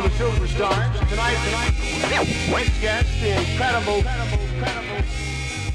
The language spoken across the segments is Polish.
for the superstars. Tonight, tonight, we get the incredible, incredible, incredible.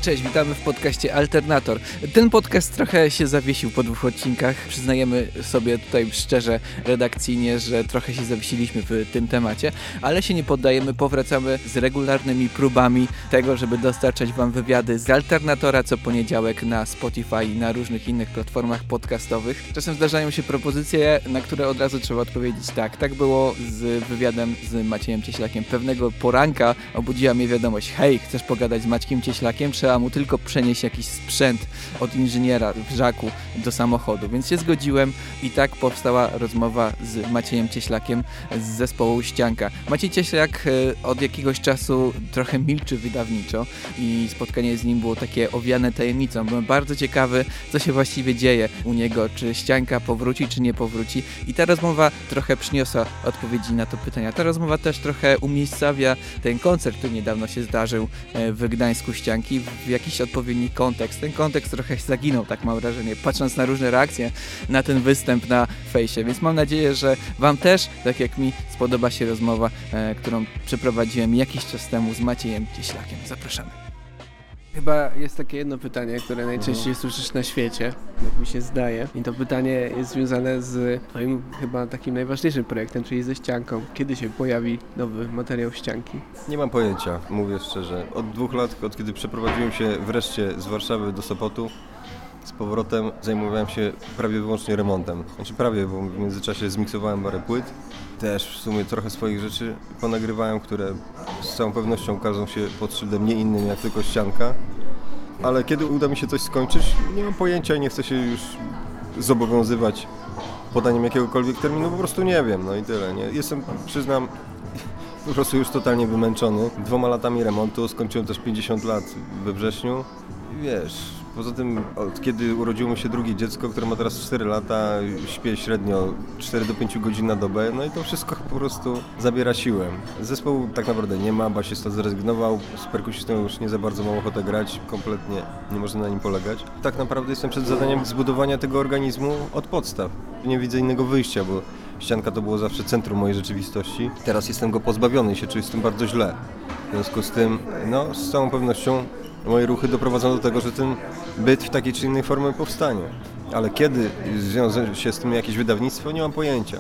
Cześć, witamy w podcaście Alternator. Ten podcast trochę się zawiesił po dwóch odcinkach. Przyznajemy sobie tutaj szczerze, redakcyjnie, że trochę się zawiesiliśmy w tym temacie, ale się nie poddajemy. Powracamy z regularnymi próbami tego, żeby dostarczać Wam wywiady z Alternatora co poniedziałek na Spotify i na różnych innych platformach podcastowych. Czasem zdarzają się propozycje, na które od razu trzeba odpowiedzieć tak. Tak było z wywiadem z Maciejem Cieślakiem. Pewnego poranka obudziła mnie wiadomość, hej, chcesz pogadać z Maćkiem Cieślakiem? Trzeba mu tylko przenieść jakiś sprzęt od inżyniera w żaku do samochodu, więc się zgodziłem i tak powstała rozmowa z Maciejem Cieślakiem z zespołu Ścianka. Maciej Cieślak e, od jakiegoś czasu trochę milczy wydawniczo i spotkanie z nim było takie owiane tajemnicą. Byłem bardzo ciekawy, co się właściwie dzieje u niego, czy Ścianka powróci, czy nie powróci i ta rozmowa trochę przyniosła odpowiedzi na to pytania. Ta rozmowa też trochę umiejscawia ten koncert, który niedawno się zdarzył e, w Gdańsku Ścianki w jakiś odpowiedni kontekst. Ten kontekst trochę zaginął, tak mam wrażenie, patrząc na różne reakcje na ten występ na fejsie, więc mam nadzieję, że Wam też, tak jak mi, spodoba się rozmowa, e, którą przeprowadziłem jakiś czas temu z Maciejem Cieślakiem. Zapraszamy. Chyba jest takie jedno pytanie, które najczęściej słyszysz na świecie, jak mi się zdaje. I to pytanie jest związane z twoim chyba takim najważniejszym projektem, czyli ze ścianką. Kiedy się pojawi nowy materiał ścianki? Nie mam pojęcia, mówię szczerze. Od dwóch lat, od kiedy przeprowadziłem się wreszcie z Warszawy do Sopotu, z powrotem zajmowałem się prawie wyłącznie remontem. Znaczy prawie, bo w międzyczasie zmiksowałem parę płyt. Też w sumie trochę swoich rzeczy ponagrywałem, które z całą pewnością okażą się pod szyldem nie innym jak tylko ścianka. Ale kiedy uda mi się coś skończyć, nie mam pojęcia i nie chcę się już zobowiązywać podaniem jakiegokolwiek terminu, po prostu nie wiem, no i tyle. Nie? Jestem, przyznam, po prostu już totalnie wymęczony. Dwoma latami remontu, skończyłem też 50 lat we wrześniu. I wiesz, poza tym od kiedy urodziło mi się drugie dziecko, które ma teraz 4 lata, śpię średnio 4 do 5 godzin na dobę, no i to wszystko po prostu zabiera siłę. Zespołu tak naprawdę nie ma, basista zrezygnował, z perkusistą już nie za bardzo mam ochotę grać, kompletnie nie można na nim polegać. Tak naprawdę jestem przed zadaniem zbudowania tego organizmu od podstaw. Nie widzę innego wyjścia, bo ścianka to było zawsze centrum mojej rzeczywistości. Teraz jestem go pozbawiony i się czuję z tym bardzo źle. W związku z tym, no z całą pewnością moje ruchy doprowadzą do tego, że ten byt w takiej czy innej formie powstanie. Ale kiedy zwiąże się z tym jakieś wydawnictwo, nie mam pojęcia.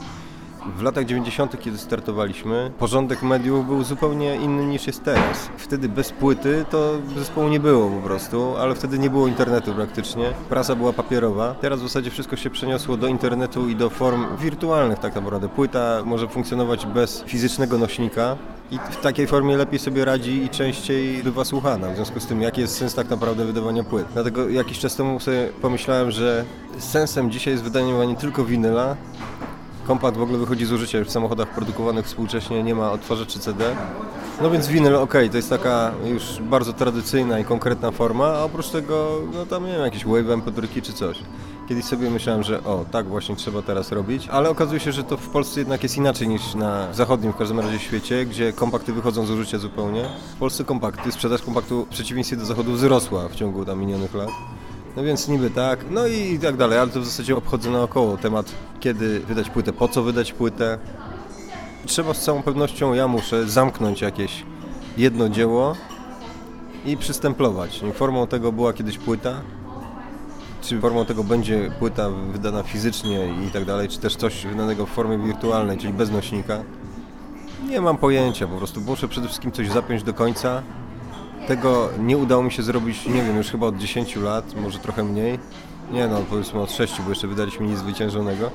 W latach 90., kiedy startowaliśmy, porządek mediów był zupełnie inny niż jest teraz. Wtedy bez płyty to zespołu nie było po prostu, ale wtedy nie było internetu praktycznie. Prasa była papierowa. Teraz w zasadzie wszystko się przeniosło do internetu i do form wirtualnych tak naprawdę. Płyta może funkcjonować bez fizycznego nośnika, i w takiej formie lepiej sobie radzi i częściej bywa słuchana. W związku z tym, jaki jest sens tak naprawdę wydawania płyt. Dlatego jakiś czas temu sobie pomyślałem, że sensem dzisiaj jest wydanie nie tylko winyla, Kompakt w ogóle wychodzi z użycia w samochodach produkowanych współcześnie, nie ma odtwarzaczy CD. No więc winyl, ok, to jest taka już bardzo tradycyjna i konkretna forma, a oprócz tego, no tam nie wiem, jakieś wave mp czy coś. Kiedyś sobie myślałem, że o, tak właśnie trzeba teraz robić, ale okazuje się, że to w Polsce jednak jest inaczej niż na zachodnim w każdym razie świecie, gdzie kompakty wychodzą z użycia zupełnie. W Polsce kompakty, sprzedaż kompaktu w przeciwieństwie do zachodu wzrosła w ciągu tam minionych lat. No więc niby tak, no i tak dalej, ale to w zasadzie obchodzę naokoło temat, kiedy wydać płytę, po co wydać płytę. Trzeba z całą pewnością, ja muszę zamknąć jakieś jedno dzieło i przystemplować. Formą tego była kiedyś płyta, czy formą tego będzie płyta wydana fizycznie i tak dalej, czy też coś wydanego w formie wirtualnej, czyli bez nośnika. Nie mam pojęcia, po prostu muszę przede wszystkim coś zapiąć do końca, tego nie udało mi się zrobić, nie wiem, już chyba od 10 lat, może trochę mniej. Nie no, powiedzmy od 6, bo jeszcze wydaliśmy nic zwyciężonego.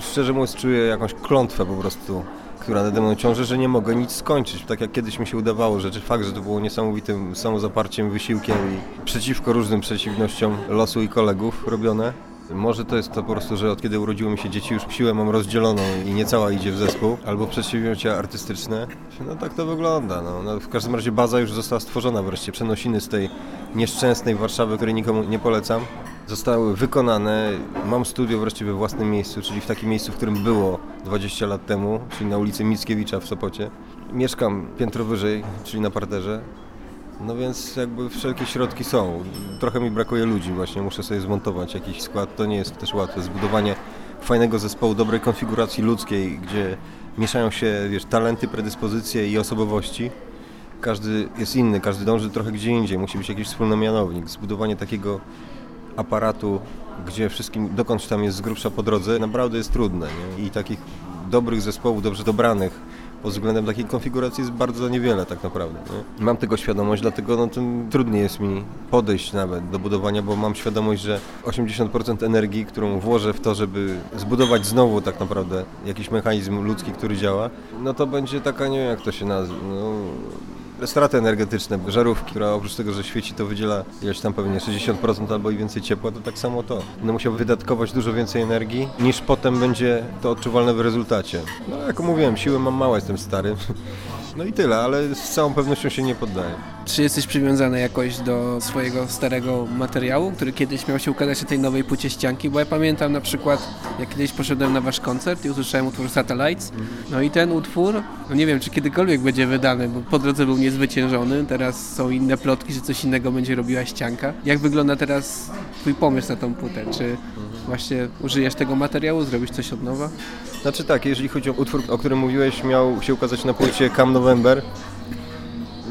Szczerze mówiąc, czuję jakąś klątwę po prostu, która nade mną ciąży, że nie mogę nic skończyć. Tak jak kiedyś mi się udawało, że fakt, że to było niesamowitym samozaparciem, wysiłkiem i przeciwko różnym przeciwnościom losu i kolegów robione, może to jest to po prostu, że od kiedy urodziło mi się dzieci, już siłę mam rozdzieloną i nie cała idzie w zespół, albo przedsięwzięcia artystyczne. No tak to wygląda. No. no w każdym razie baza już została stworzona wreszcie. Przenosiny z tej nieszczęsnej Warszawy, której nikomu nie polecam, zostały wykonane. Mam studio wreszcie we własnym miejscu, czyli w takim miejscu, w którym było 20 lat temu, czyli na ulicy Mickiewicza w Sopocie. Mieszkam piętro wyżej, czyli na parterze. No więc jakby wszelkie środki są. Trochę mi brakuje ludzi właśnie, muszę sobie zmontować jakiś skład. To nie jest też łatwe. Zbudowanie fajnego zespołu, dobrej konfiguracji ludzkiej, gdzie mieszają się wiesz, talenty, predyspozycje i osobowości. Każdy jest inny, każdy dąży trochę gdzie indziej, musi być jakiś wspólny mianownik. Zbudowanie takiego aparatu, gdzie wszystkim dokądś tam jest z grubsza po drodze, naprawdę jest trudne. Nie? I takich dobrych zespołów, dobrze dobranych, pod względem takiej konfiguracji jest bardzo niewiele tak naprawdę. Nie? Mam tego świadomość, dlatego no, tym trudniej jest mi podejść nawet do budowania, bo mam świadomość, że 80% energii, którą włożę w to, żeby zbudować znowu tak naprawdę jakiś mechanizm ludzki, który działa, no to będzie taka, nie wiem jak to się nazywa, no, straty energetyczne, żarówki, która oprócz tego, że świeci, to wydziela ileś tam pewnie 60% albo i więcej ciepła, to tak samo to. Będę musiał wydatkować dużo więcej energii, niż potem będzie to odczuwalne w rezultacie. No jak mówiłem, siły mam małe, jestem stary. No i tyle, ale z całą pewnością się nie poddaję. Czy jesteś przywiązany jakoś do swojego starego materiału, który kiedyś miał się ukazać na tej nowej płycie ścianki? Bo ja pamiętam na przykład, jak kiedyś poszedłem na wasz koncert i usłyszałem utwór Satellites, no i ten utwór, no nie wiem, czy kiedykolwiek będzie wydany, bo po drodze był niezwyciężony, teraz są inne plotki, że coś innego będzie robiła ścianka. Jak wygląda teraz twój pomysł na tą płytę? Czy właśnie użyjesz tego materiału, zrobisz coś od nowa? Znaczy tak, jeżeli chodzi o utwór, o którym mówiłeś, miał się ukazać na płycie Come November.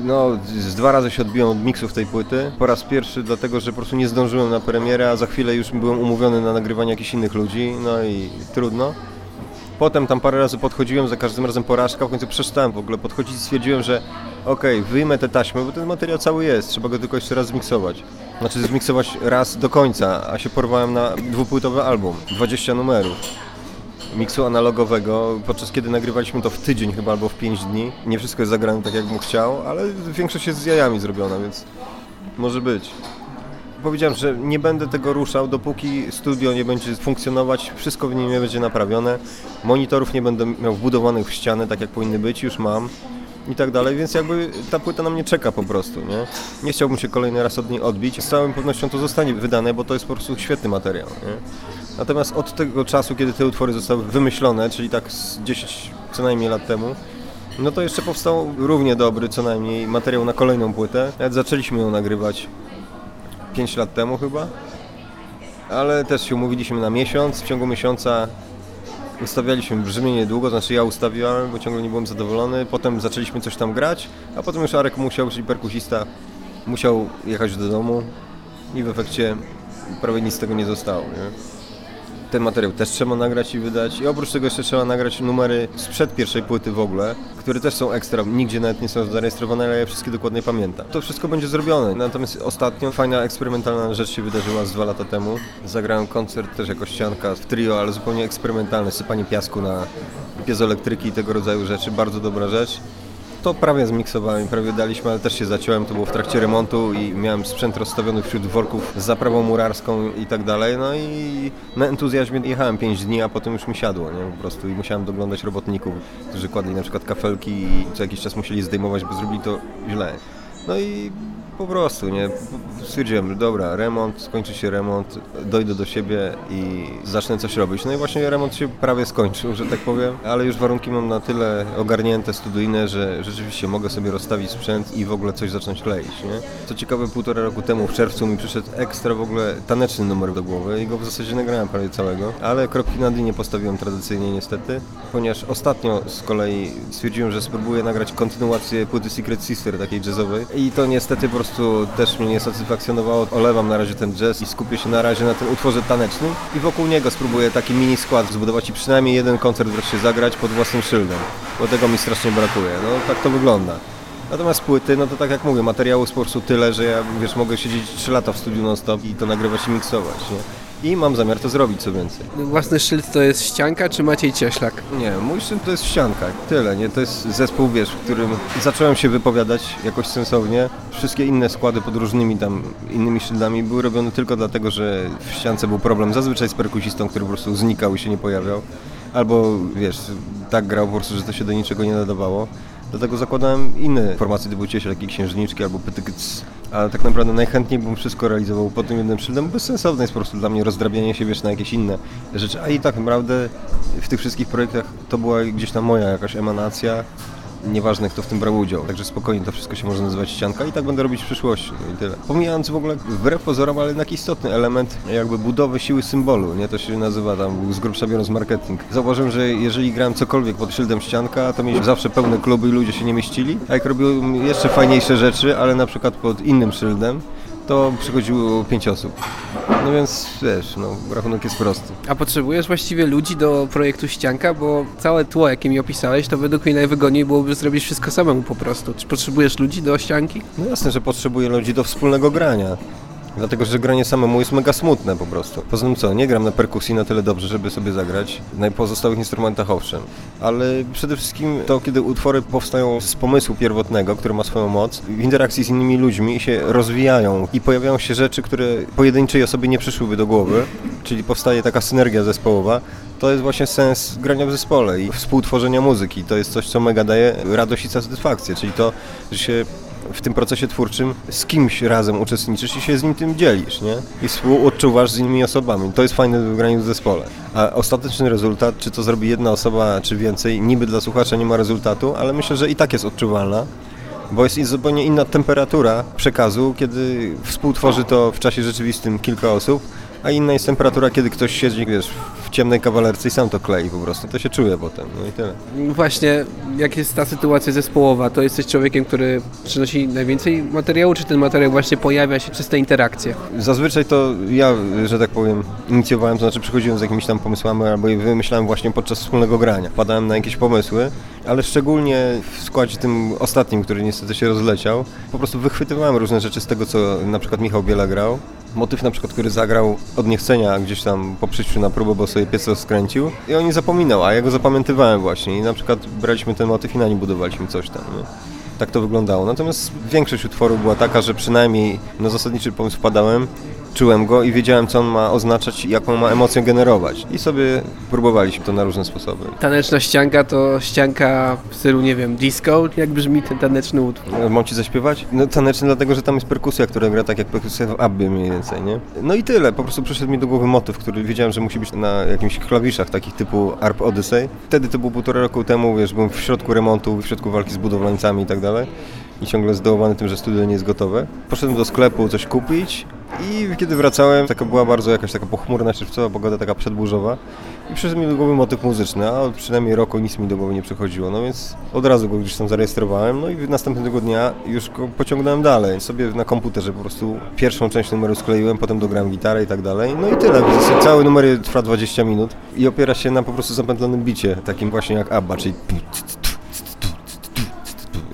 No, z dwa razy się odbiłem od miksów tej płyty. Po raz pierwszy dlatego, że po prostu nie zdążyłem na premierę, a za chwilę już byłem umówiony na nagrywanie jakichś innych ludzi, no i trudno. Potem tam parę razy podchodziłem, za każdym razem porażka, w końcu przestałem w ogóle podchodzić i stwierdziłem, że okej, okay, wyjmę te taśmy, bo ten materiał cały jest, trzeba go tylko jeszcze raz zmiksować. Znaczy zmiksować raz do końca, a się porwałem na dwupłytowy album, 20 numerów miksu analogowego, podczas kiedy nagrywaliśmy to w tydzień chyba albo w 5 dni. Nie wszystko jest zagrane tak, jak bym chciał, ale większość jest z jajami zrobiona, więc może być. Powiedziałem, że nie będę tego ruszał, dopóki studio nie będzie funkcjonować, wszystko w nim nie będzie naprawione. Monitorów nie będę miał wbudowanych w ścianę, tak jak powinny być, już mam i tak dalej, więc jakby ta płyta na mnie czeka po prostu, nie? Nie chciałbym się kolejny raz od niej odbić. Z całą pewnością to zostanie wydane, bo to jest po prostu świetny materiał, nie? Natomiast od tego czasu, kiedy te utwory zostały wymyślone, czyli tak z 10 co najmniej lat temu, no to jeszcze powstał równie dobry co najmniej materiał na kolejną płytę. Nawet zaczęliśmy ją nagrywać 5 lat temu chyba, ale też się umówiliśmy na miesiąc. W ciągu miesiąca ustawialiśmy brzmienie długo, znaczy ja ustawiałem, bo ciągle nie byłem zadowolony. Potem zaczęliśmy coś tam grać, a potem już Arek musiał, czyli perkusista, musiał jechać do domu i w efekcie prawie nic z tego nie zostało. Nie? Ten materiał też trzeba nagrać i wydać. I oprócz tego jeszcze trzeba nagrać numery sprzed pierwszej płyty w ogóle, które też są ekstra, nigdzie nawet nie są zarejestrowane, ale ja wszystkie dokładnie pamiętam. To wszystko będzie zrobione. Natomiast ostatnio fajna eksperymentalna rzecz się wydarzyła z dwa lata temu. Zagrałem koncert też jako ścianka w trio, ale zupełnie eksperymentalny, sypanie piasku na piezoelektryki i tego rodzaju rzeczy. Bardzo dobra rzecz. To prawie zmiksowałem, prawie daliśmy, ale też się zaciąłem, to było w trakcie remontu i miałem sprzęt rozstawiony wśród worków z zaprawą murarską i tak dalej, no i na entuzjazmie jechałem 5 dni, a potem już mi siadło, nie, po prostu. I musiałem doglądać robotników, którzy kładli na przykład kafelki i co jakiś czas musieli zdejmować, bo zrobili to źle. No i po prostu, nie? Stwierdziłem, dobra, remont, skończy się remont, dojdę do siebie i zacznę coś robić. No i właśnie remont się prawie skończył, że tak powiem, ale już warunki mam na tyle ogarnięte, studyjne, że rzeczywiście mogę sobie rozstawić sprzęt i w ogóle coś zacząć kleić, nie? Co ciekawe, półtora roku temu w czerwcu mi przyszedł ekstra w ogóle taneczny numer do głowy i go w zasadzie nagrałem prawie całego, ale kropki na D nie postawiłem tradycyjnie niestety, ponieważ ostatnio z kolei stwierdziłem, że spróbuję nagrać kontynuację płyty Secret Sister, takiej jazzowej i to niestety po prostu też mnie nie satysfakcjonowało. Olewam na razie ten jazz i skupię się na razie na tym utworze tanecznym i wokół niego spróbuję taki mini skład zbudować i przynajmniej jeden koncert wreszcie zagrać pod własnym szyldem, bo tego mi strasznie brakuje. No tak to wygląda. Natomiast płyty, no to tak jak mówię, materiału prostu tyle, że ja wiesz, mogę siedzieć 3 lata w studiu non-stop i to nagrywać i miksować. Nie? I mam zamiar to zrobić co więcej. Własny szyld to jest ścianka czy Maciej Cieślak? Nie, mój szyld to jest ścianka, tyle, nie? To jest zespół, wiesz, w którym zacząłem się wypowiadać jakoś sensownie. Wszystkie inne składy pod różnymi tam innymi szyldami były robione tylko dlatego, że w ściance był problem zazwyczaj z perkusistą, który po prostu znikał i się nie pojawiał. Albo, wiesz, tak grał po prostu, że to się do niczego nie nadawało. Dlatego zakładałem inne formacje typu Cieśl, jak księżniczki albo pytykyc. Ale tak naprawdę najchętniej bym wszystko realizował pod tym jednym szyldem. Bezsensowne jest po prostu dla mnie rozdrabianie się wiesz, na jakieś inne rzeczy. A i tak naprawdę w tych wszystkich projektach to była gdzieś tam moja jakaś emanacja nieważne kto w tym brał udział. Także spokojnie to wszystko się może nazywać ścianka i tak będę robić w przyszłości. No i tyle. Pomijając w ogóle wbrew pozorom, ale jednak istotny element jakby budowy siły symbolu, nie? To się nazywa tam z grubsza biorąc marketing. Zauważyłem, że jeżeli grałem cokolwiek pod szyldem ścianka, to mieliśmy zawsze pełne kluby i ludzie się nie mieścili. A jak robiłem jeszcze fajniejsze rzeczy, ale na przykład pod innym szyldem, to przychodziło pięć osób. No więc wiesz, no, rachunek jest prosty. A potrzebujesz właściwie ludzi do projektu ścianka, bo całe tło, jakie mi opisałeś, to według mnie najwygodniej byłoby zrobić wszystko samemu po prostu. Czy potrzebujesz ludzi do ścianki? No jasne, że potrzebuję ludzi do wspólnego grania. Dlatego, że granie samemu jest mega smutne po prostu. Poza tym co, nie gram na perkusji na tyle dobrze, żeby sobie zagrać. Na pozostałych instrumentach owszem. Ale przede wszystkim to, kiedy utwory powstają z pomysłu pierwotnego, który ma swoją moc, w interakcji z innymi ludźmi się rozwijają i pojawiają się rzeczy, które pojedynczej osobie nie przyszłyby do głowy, czyli powstaje taka synergia zespołowa, to jest właśnie sens grania w zespole i współtworzenia muzyki. To jest coś, co mega daje radość i satysfakcję, czyli to, że się w tym procesie twórczym z kimś razem uczestniczysz i się z nim tym dzielisz, nie? I współodczuwasz z innymi osobami. To jest fajne w graniu w zespole. A ostateczny rezultat, czy to zrobi jedna osoba, czy więcej, niby dla słuchacza nie ma rezultatu, ale myślę, że i tak jest odczuwalna bo jest zupełnie inna temperatura przekazu, kiedy współtworzy to w czasie rzeczywistym kilka osób, a inna jest temperatura, kiedy ktoś siedzi, wiesz, w ciemnej kawalerce i sam to klei po prostu. To się czuje potem, no i tyle. Właśnie, jak jest ta sytuacja zespołowa, to jesteś człowiekiem, który przynosi najwięcej materiału, czy ten materiał właśnie pojawia się przez te interakcje? Zazwyczaj to ja, że tak powiem, inicjowałem, to znaczy przychodziłem z jakimiś tam pomysłami albo je wymyślałem właśnie podczas wspólnego grania. Padałem na jakieś pomysły, ale szczególnie w składzie tym ostatnim, który niestety się rozleciał, po prostu wychwytywałem różne rzeczy z tego, co na przykład Michał Biela grał. Motyw na przykład, który zagrał od niechcenia gdzieś tam po przyjściu na próbę, bo sobie pieco skręcił i on nie zapominał, a ja go zapamiętywałem właśnie i na przykład braliśmy ten motyw i na nim budowaliśmy coś tam. Nie? Tak to wyglądało. Natomiast większość utworów była taka, że przynajmniej na zasadniczy pomysł wpadałem, czułem go i wiedziałem, co on ma oznaczać i jaką ma emocję generować. I sobie próbowaliśmy to na różne sposoby. Taneczna ścianka to ścianka w stylu, nie wiem, disco? Jak brzmi ten taneczny utwór? No, Mam ci zaśpiewać? No taneczny dlatego, że tam jest perkusja, która gra tak jak perkusja w Abbie mniej więcej, nie? No i tyle, po prostu przyszedł mi do głowy motyw, który wiedziałem, że musi być na jakimś klawiszach takich typu Arp Odyssey. Wtedy to było półtora roku temu, wiesz, byłem w środku remontu, w środku walki z budowlańcami i tak dalej. I ciągle zdołowany tym, że studio nie jest gotowe. Poszedłem do sklepu coś kupić i kiedy wracałem, taka była bardzo jakaś taka pochmurna, czerwcowa pogoda, taka przedburzowa. I przyszedł mi do głowy motyw muzyczny, a od przynajmniej roku nic mi do głowy nie przychodziło, no więc od razu go gdzieś tam zarejestrowałem, no i następnego dnia już go pociągnąłem dalej. Sobie na komputerze po prostu pierwszą część numeru skleiłem, potem dograłem gitarę i tak dalej, no i tyle. Cały numer trwa 20 minut i opiera się na po prostu zapętlonym bicie, takim właśnie jak ABBA, czyli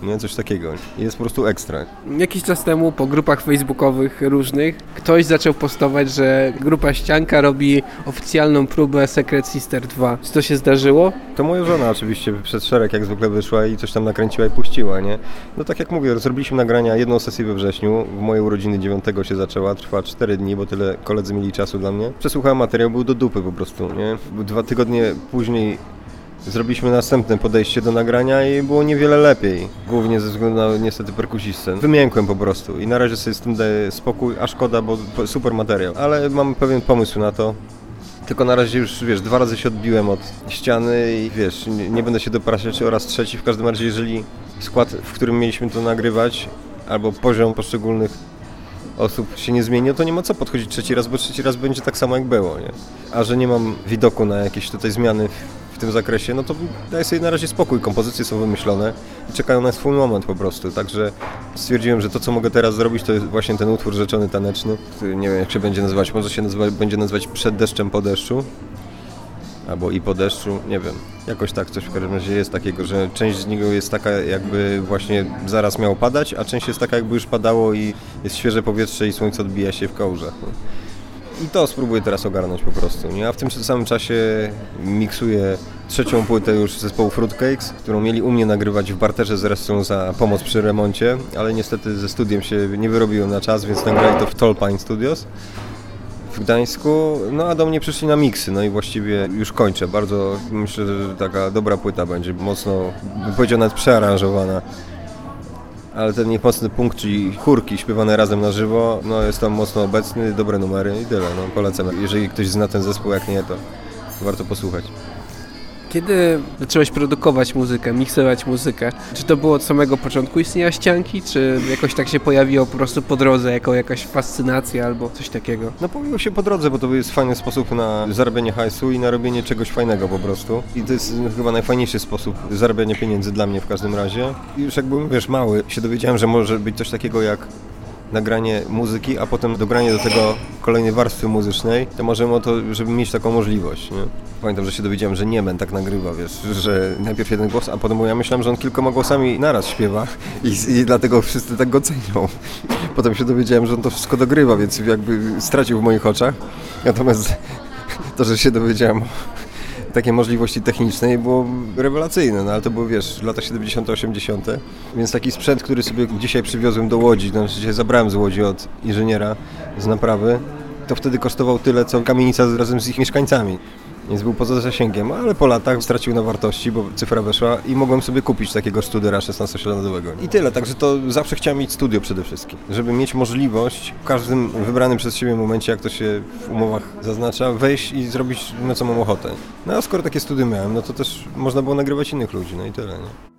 nie? Coś takiego. Jest po prostu ekstra. Jakiś czas temu po grupach facebookowych różnych ktoś zaczął postować, że grupa Ścianka robi oficjalną próbę Secret Sister 2. Czy to się zdarzyło? To moja żona oczywiście przed szereg jak zwykle wyszła i coś tam nakręciła i puściła, nie? No tak jak mówię, zrobiliśmy nagrania jedną sesję we wrześniu, w mojej urodziny 9 się zaczęła, trwa 4 dni, bo tyle koledzy mieli czasu dla mnie. Przesłuchałem materiał, był do dupy po prostu, nie? Dwa tygodnie później Zrobiliśmy następne podejście do nagrania i było niewiele lepiej. Głównie ze względu na niestety perkusistę. Wymiękłem po prostu i na razie sobie z tym daję spokój, a szkoda, bo super materiał. Ale mam pewien pomysł na to. Tylko na razie już, wiesz, dwa razy się odbiłem od ściany i wiesz, nie, nie będę się dopraszać oraz trzeci. W każdym razie, jeżeli skład, w którym mieliśmy to nagrywać, albo poziom poszczególnych osób się nie zmieni, to nie ma co podchodzić trzeci raz, bo trzeci raz będzie tak samo jak było, nie? A że nie mam widoku na jakieś tutaj zmiany w tym zakresie, no to daję sobie na razie spokój. Kompozycje są wymyślone i czekają na swój moment po prostu. Także stwierdziłem, że to, co mogę teraz zrobić, to jest właśnie ten utwór rzeczony taneczny. Nie wiem, jak się będzie nazywać. Może się nazywa, będzie nazywać Przed deszczem po deszczu. Albo i po deszczu, nie wiem. Jakoś tak coś w każdym razie jest takiego, że część z niego jest taka, jakby właśnie zaraz miało padać, a część jest taka, jakby już padało i jest świeże powietrze i słońce odbija się w kałużach. No. I to spróbuję teraz ogarnąć po prostu. Nie? A w tym samym czasie miksuję trzecią płytę już zespołu Fruitcakes, którą mieli u mnie nagrywać w barterze zresztą za pomoc przy remoncie, ale niestety ze studiem się nie wyrobiłem na czas, więc nagrali to w Tolpine Studios w Gdańsku, no a do mnie przyszli na miksy, no i właściwie już kończę. Bardzo myślę, że taka dobra płyta będzie, mocno, bym powiedział nawet przearanżowana ale ten niepocny punkt, czyli chórki śpiewane razem na żywo, no jest tam mocno obecny, dobre numery i tyle, no polecam. Jeżeli ktoś zna ten zespół, jak nie, to warto posłuchać. Kiedy zacząłeś produkować muzykę, miksować muzykę? Czy to było od samego początku istnienia ścianki, czy jakoś tak się pojawiło po prostu po drodze, jako jakaś fascynacja albo coś takiego? No pojawiło się po drodze, bo to jest fajny sposób na zarabianie hajsu i na robienie czegoś fajnego po prostu. I to jest chyba najfajniejszy sposób zarabiania pieniędzy dla mnie w każdym razie. I już jak byłem, wiesz, mały, się dowiedziałem, że może być coś takiego jak nagranie muzyki, a potem dogranie do tego kolejnej warstwy muzycznej, to możemy o to, żeby mieć taką możliwość, nie? Pamiętam, że się dowiedziałem, że Niemen tak nagrywa, wiesz, że najpierw jeden głos, a potem ja myślałem, że on kilkoma głosami naraz śpiewa i, i dlatego wszyscy tak go cenią. Potem się dowiedziałem, że on to wszystko dogrywa, więc jakby stracił w moich oczach. Natomiast to, że się dowiedziałem takiej możliwości technicznej było rewelacyjne, no ale to były, wiesz, lata 70., 80., więc taki sprzęt, który sobie dzisiaj przywiozłem do Łodzi, no dzisiaj zabrałem z Łodzi od inżyniera z naprawy, to wtedy kosztował tyle, co kamienica razem z ich mieszkańcami. Więc był poza zasięgiem, ale po latach stracił na wartości, bo cyfra weszła i mogłem sobie kupić takiego studera 16-śladowego. I tyle, także to zawsze chciałem mieć studio przede wszystkim, żeby mieć możliwość w każdym wybranym przez siebie momencie, jak to się w umowach zaznacza, wejść i zrobić na co mam ochotę. No a skoro takie studio miałem, no to też można było nagrywać innych ludzi, no i tyle, nie?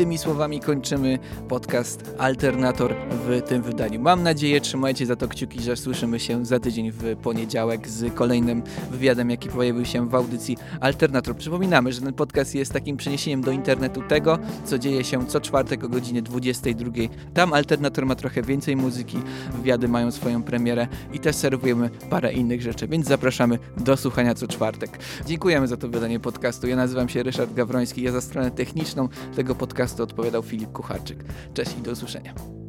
Tymi słowami kończymy podcast Alternator w tym wydaniu. Mam nadzieję, trzymajcie za to kciuki, że słyszymy się za tydzień w poniedziałek z kolejnym wywiadem, jaki pojawił się w audycji Alternator. Przypominamy, że ten podcast jest takim przeniesieniem do internetu tego, co dzieje się co czwartek o godzinie 22. Tam Alternator ma trochę więcej muzyki, wywiady mają swoją premierę i też serwujemy parę innych rzeczy, więc zapraszamy do słuchania co czwartek. Dziękujemy za to wydanie podcastu. Ja nazywam się Ryszard Gawroński, ja za stronę techniczną tego podcastu odpowiadał Filip Kucharczyk. Cześć i do usłyszenia.